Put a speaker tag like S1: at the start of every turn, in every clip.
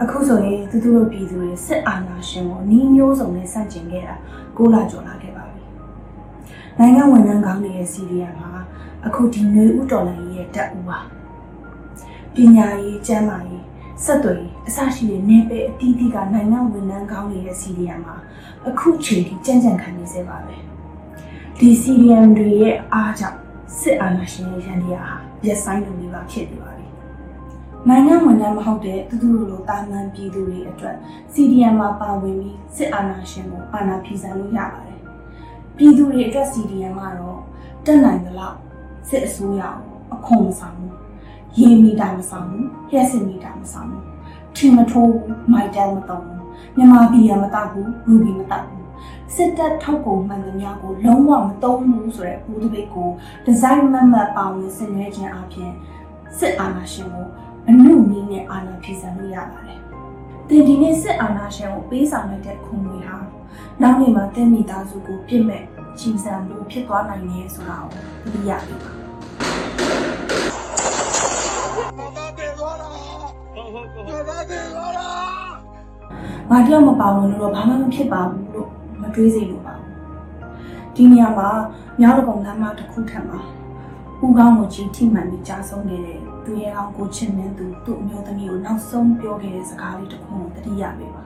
S1: အခုဆိုရင်သူတို့တို့ပြည်သူတွေစစ်အာဏာရှင်ကိုနှီးမျိုးစုံနဲ့ဆန့်ကျင်ခဲ့တာကိုလာကျော်လာခဲ့ပါပြီ။နိုင်ငံဝန်ထမ်းကောင်းတွေရဲ့စီရီယာမှာအခုဒီຫນွေဥတော်လိုင်းရဲ့တက်ဦးပါ။ပညာရေးကျန်းမာရေးဆက်သွယ်ရေးအစရှိတဲ့နေပယ်အသီးသီးကနိုင်ငံဝန်ထမ်းကောင်းတွေရဲ့စီရီယာမှာအခုချိန်ထိကြံ့ကြံ့ခံနေစေပါပဲ။ဒီစီရီယမ်တွေရဲ့အားကြောင့်စစ်အာဏာရှင်ရဲ့ရန်တရားဟာရက်ဆိုင်လိုမျိုးပါဖြစ်နေပါပြီ။ နိုင်ငံဝန်ထမ်းမဟုတ်တဲ့သူတို့လိုတာမန်ပြည်သူတွေအတွက် CDM မှာပါဝင်ပြီးစစ်အာဏာရှင်ကိုအာဏာဖီဆန်လို့ရပါတယ်။ပြည်သူတွေအတွက် CDM ကတော့တက်နိုင်သလောက်စစ်အစိုးရကိုအခွန်မဆောင်ဘူး။ရေမီတာမဆောင်ဘူး။လျှက်စစ်မီတာမဆောင်ဘူး။ထင်မထိုးဘူး။မိုက်တန်မတော့ဘူး။မြန်မာပြည်ရမတော့ဘူး။ရူဘီမတော့ဘူး။စစ်တပ်ထောက်ကုန်မှန်သမျှကိုလုံးဝမသုံးဘူးဆိုတဲ့ပူတပိတ်ကိုဒီဇိုင်းမတ်မတ်ပေါင်းနဲ့ဆင်နွှဲခြင်းအပြင်စစ်အာဏာရှင်ကို အမှုနည်းနဲ့အာဏာဖီဆန်လို့ရပါတယ်။တင်ဒီနေ့စစ်အာဏာရှင်ကိုပေးဆောင်လိုက်တဲ့ခုံတွေဟာနောက်နေ့မှာတင်းမိသားစုကိုပြစ်မဲ့ကြီးစံလို့ဖြစ်သွားနိုင်တယ်ဆိုတာကိုသိရပြီပါ။ငါတယောက်မပါဝင်လို့တော့ဘာမှမဖြစ်ပါဘူးလို့မတွေးစိတ်လို့ပါဘူး။ဒီနေရာမှာမြောက်တကုံလမ်းမတစ်ခုထပ်မှာ ဦးကောင်းကိုကြီးထိမှန်ပြီးကြားဆုံးနေတဲ့သူရဲ့အောင်ကိုချစ်မင်းသူသူ့အမျိုးသမီးကိုနောက်ဆုံးပြောခဲ့တဲ့စကားလေးတစ်ခုကိုတတိယပေးပါ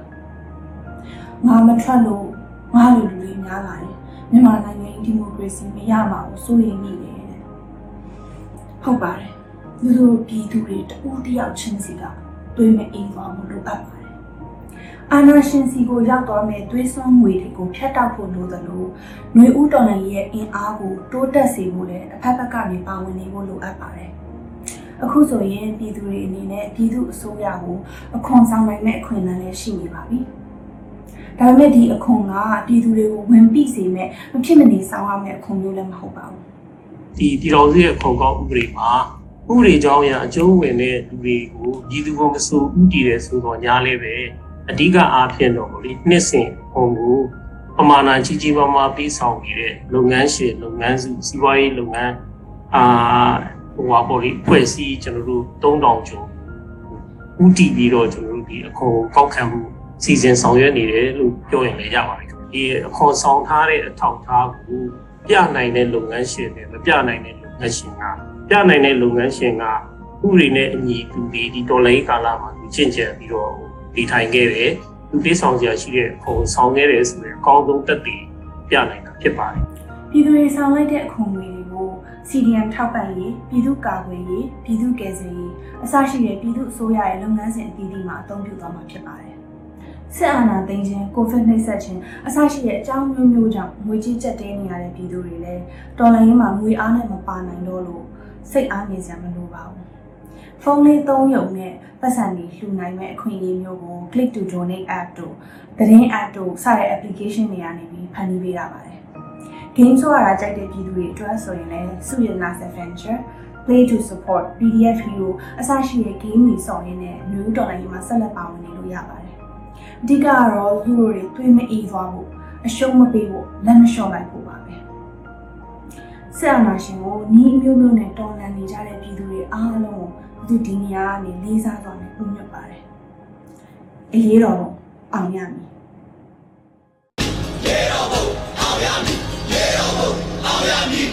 S1: ။ငါမထွက်လို့ငါလူလူတွေများလာတယ်။မြန်မာနိုင်ငံဒီမိုကရေစီမရမှာကိုစိုးရိမ်နေတယ်တဲ့။ဟုတ်ပါတယ်။သူတို့ပြည်သူတွေတဦးတယောက်ချင်းစီကတွေးမအေးသွားမှုလိုအပ်ပါတယ်။ အာနာရှင်စီကိုရောက်သွားမဲ့သွေးစွန်းငွေတွေကိုဖျက်တောက်ဖို့လိုသလိုຫນွေဦးတော်နိုင်ရဲ့အင်အားကိုတိုးတက်စေဖို့လည်းအဖက်ဖက်ကနေပါဝင်နေဖို့လိုအပ်ပါတယ်။အခုဆိုရင်ပြည်သူတွေအနေနဲ့ပြည်သူအစိုးရကိုအခွန်ဆောင်နိုင်တဲ့အခွင့်အလမ်းလည်းရှိနေပါပြီ။ဒါပေမဲ့ဒီအခွန်ကပြည်သူတွေကိုဝင်ပိစေမဲ့မဖြစ်မနေဆောင်ရမယ့်အခွန်မျိုးလည်းမဟုတ်ပါဘူး
S2: ဒီပြည်တော်စုရဲ့ခုံကောက်ဥပဒေမှာဥပဒေကြောင်းအရအကျုံးဝင်တဲ့လူတွေကိုပြည်သူ့ဘုံမဆိုဥတည်တယ်ဆိုတော့ညားလဲပဲ အဓိကအားဖြင့်တော့ဗောလေနှစ်စဉ်ဘုံကိုပမာဏကြီးကြီးမားမားပြီးဆောင်နေတဲ့လုပ်ငန်းရှင်လုပ်ငန်းစုစီးပွားရေးလုပ်ငန်းအာဟိုပါဗောလေဖွဲ့စည်းကျွန်တော်တို့3000ကျော်ဥတည်ပြီးတော့ကျွန်တော်တို့ဒီအခွန်ကောက်ခံမှုစီစဉ်ဆောင်ရွက်နေတယ်လို့ပြောရင်လည်းရပါတယ်ဒီအခွန်ဆောင်ထားတဲ့အထောက်အထားကိုပြနိုင်တဲ့လုပ်ငန်းရှင်တွေမပြနိုင်တဲ့လုပ်ငန်းရှင်ကပြနိုင်တဲ့လုပ်ငန်းရှင်ကဥပဒေနဲ့အညီသူဒီဒီဒေါ်လာရေးကာလမှာသူချင့်ချင်ပြီးတော့ ဒီထိုင်ခဲ့တယ်သူပေးဆောင်ကြရှိတဲ့ပုံဆောင်ခဲ့တယ်ဆိုရင်အကောင်းဆုံးတက်တည်ပြနိုင်တာဖြစ်ပါတယ်။
S1: ပြည်သူတွေဆောင်လိုက်တဲ့အခွန်ငွေတွေကို CDM ထောက်ပံ့ရေးပြည်သူ့ကာကွယ်ရေးပြည်သူ့ကယ်ဆယ်ရေးအစရှိတဲ့ပြည်သူ့အစိုးရရဲ့လုပ်ငန်းစဉ်အသီးသီးမှာအသုံးပြုသွားမှာဖြစ်ပါတယ်။စစ်အာဏာသိမ်းခြင်းကိုဗစ်နှိပ်စက်ခြင်းအစရှိတဲ့အကြောင်းမျိုးမျိုးကြောင့်ငွေကြေးကျပ်တဲနေရတဲ့ပြည်သူတွေလည်းတော်လိုင်းရေးမှာငွေအားနဲ့မပါနိုင်တော့လို့စိတ်အားနေစရာမလိုပါဘူး။ ဖုန်းလေးသုံးရုံနဲ့ပတ်စံတွေလှူနိုင်မဲ့အခွင့်အရေးမျိုးကို Click to Donate app တို့သတင်း app တို့စတဲ့ application တွေကနေပြီးဖန်တီးပေးရပါတယ်။ game ဆိုရတာကြိုက်တဲ့ပြည်သူတွေအတွက်ဆိုရင်လည်းစုရနာ adventure play to support pdf hero အစရှိတဲ့ game တွေစောင့်ရင်းနဲ့ new dollar ကြီးမှာဆက်လက်ပါဝင်နေလို့ရပါတယ်။အဓိကကတော့သူတို့တွေတွေးမအေးသွားဖို့အရှုံးမပေးဖို့လက်မလျှော့လိုက်ဖို့ပါပဲ။ဆက်အနာရှင်ကိုနီးအမျိုးမျိုးနဲ့တော်လန်နေကြတဲ့ပြည်သူတွေအားလုံးကို သူဒီနေရာကနေလေးစားသွားမယ်ပုံမြတ်ပါတယ်အရေးတော်အောင်ရမည်ရေတော်ဘုံအောင်ရမည်ရေတော်ဘုံအောင်ရမည်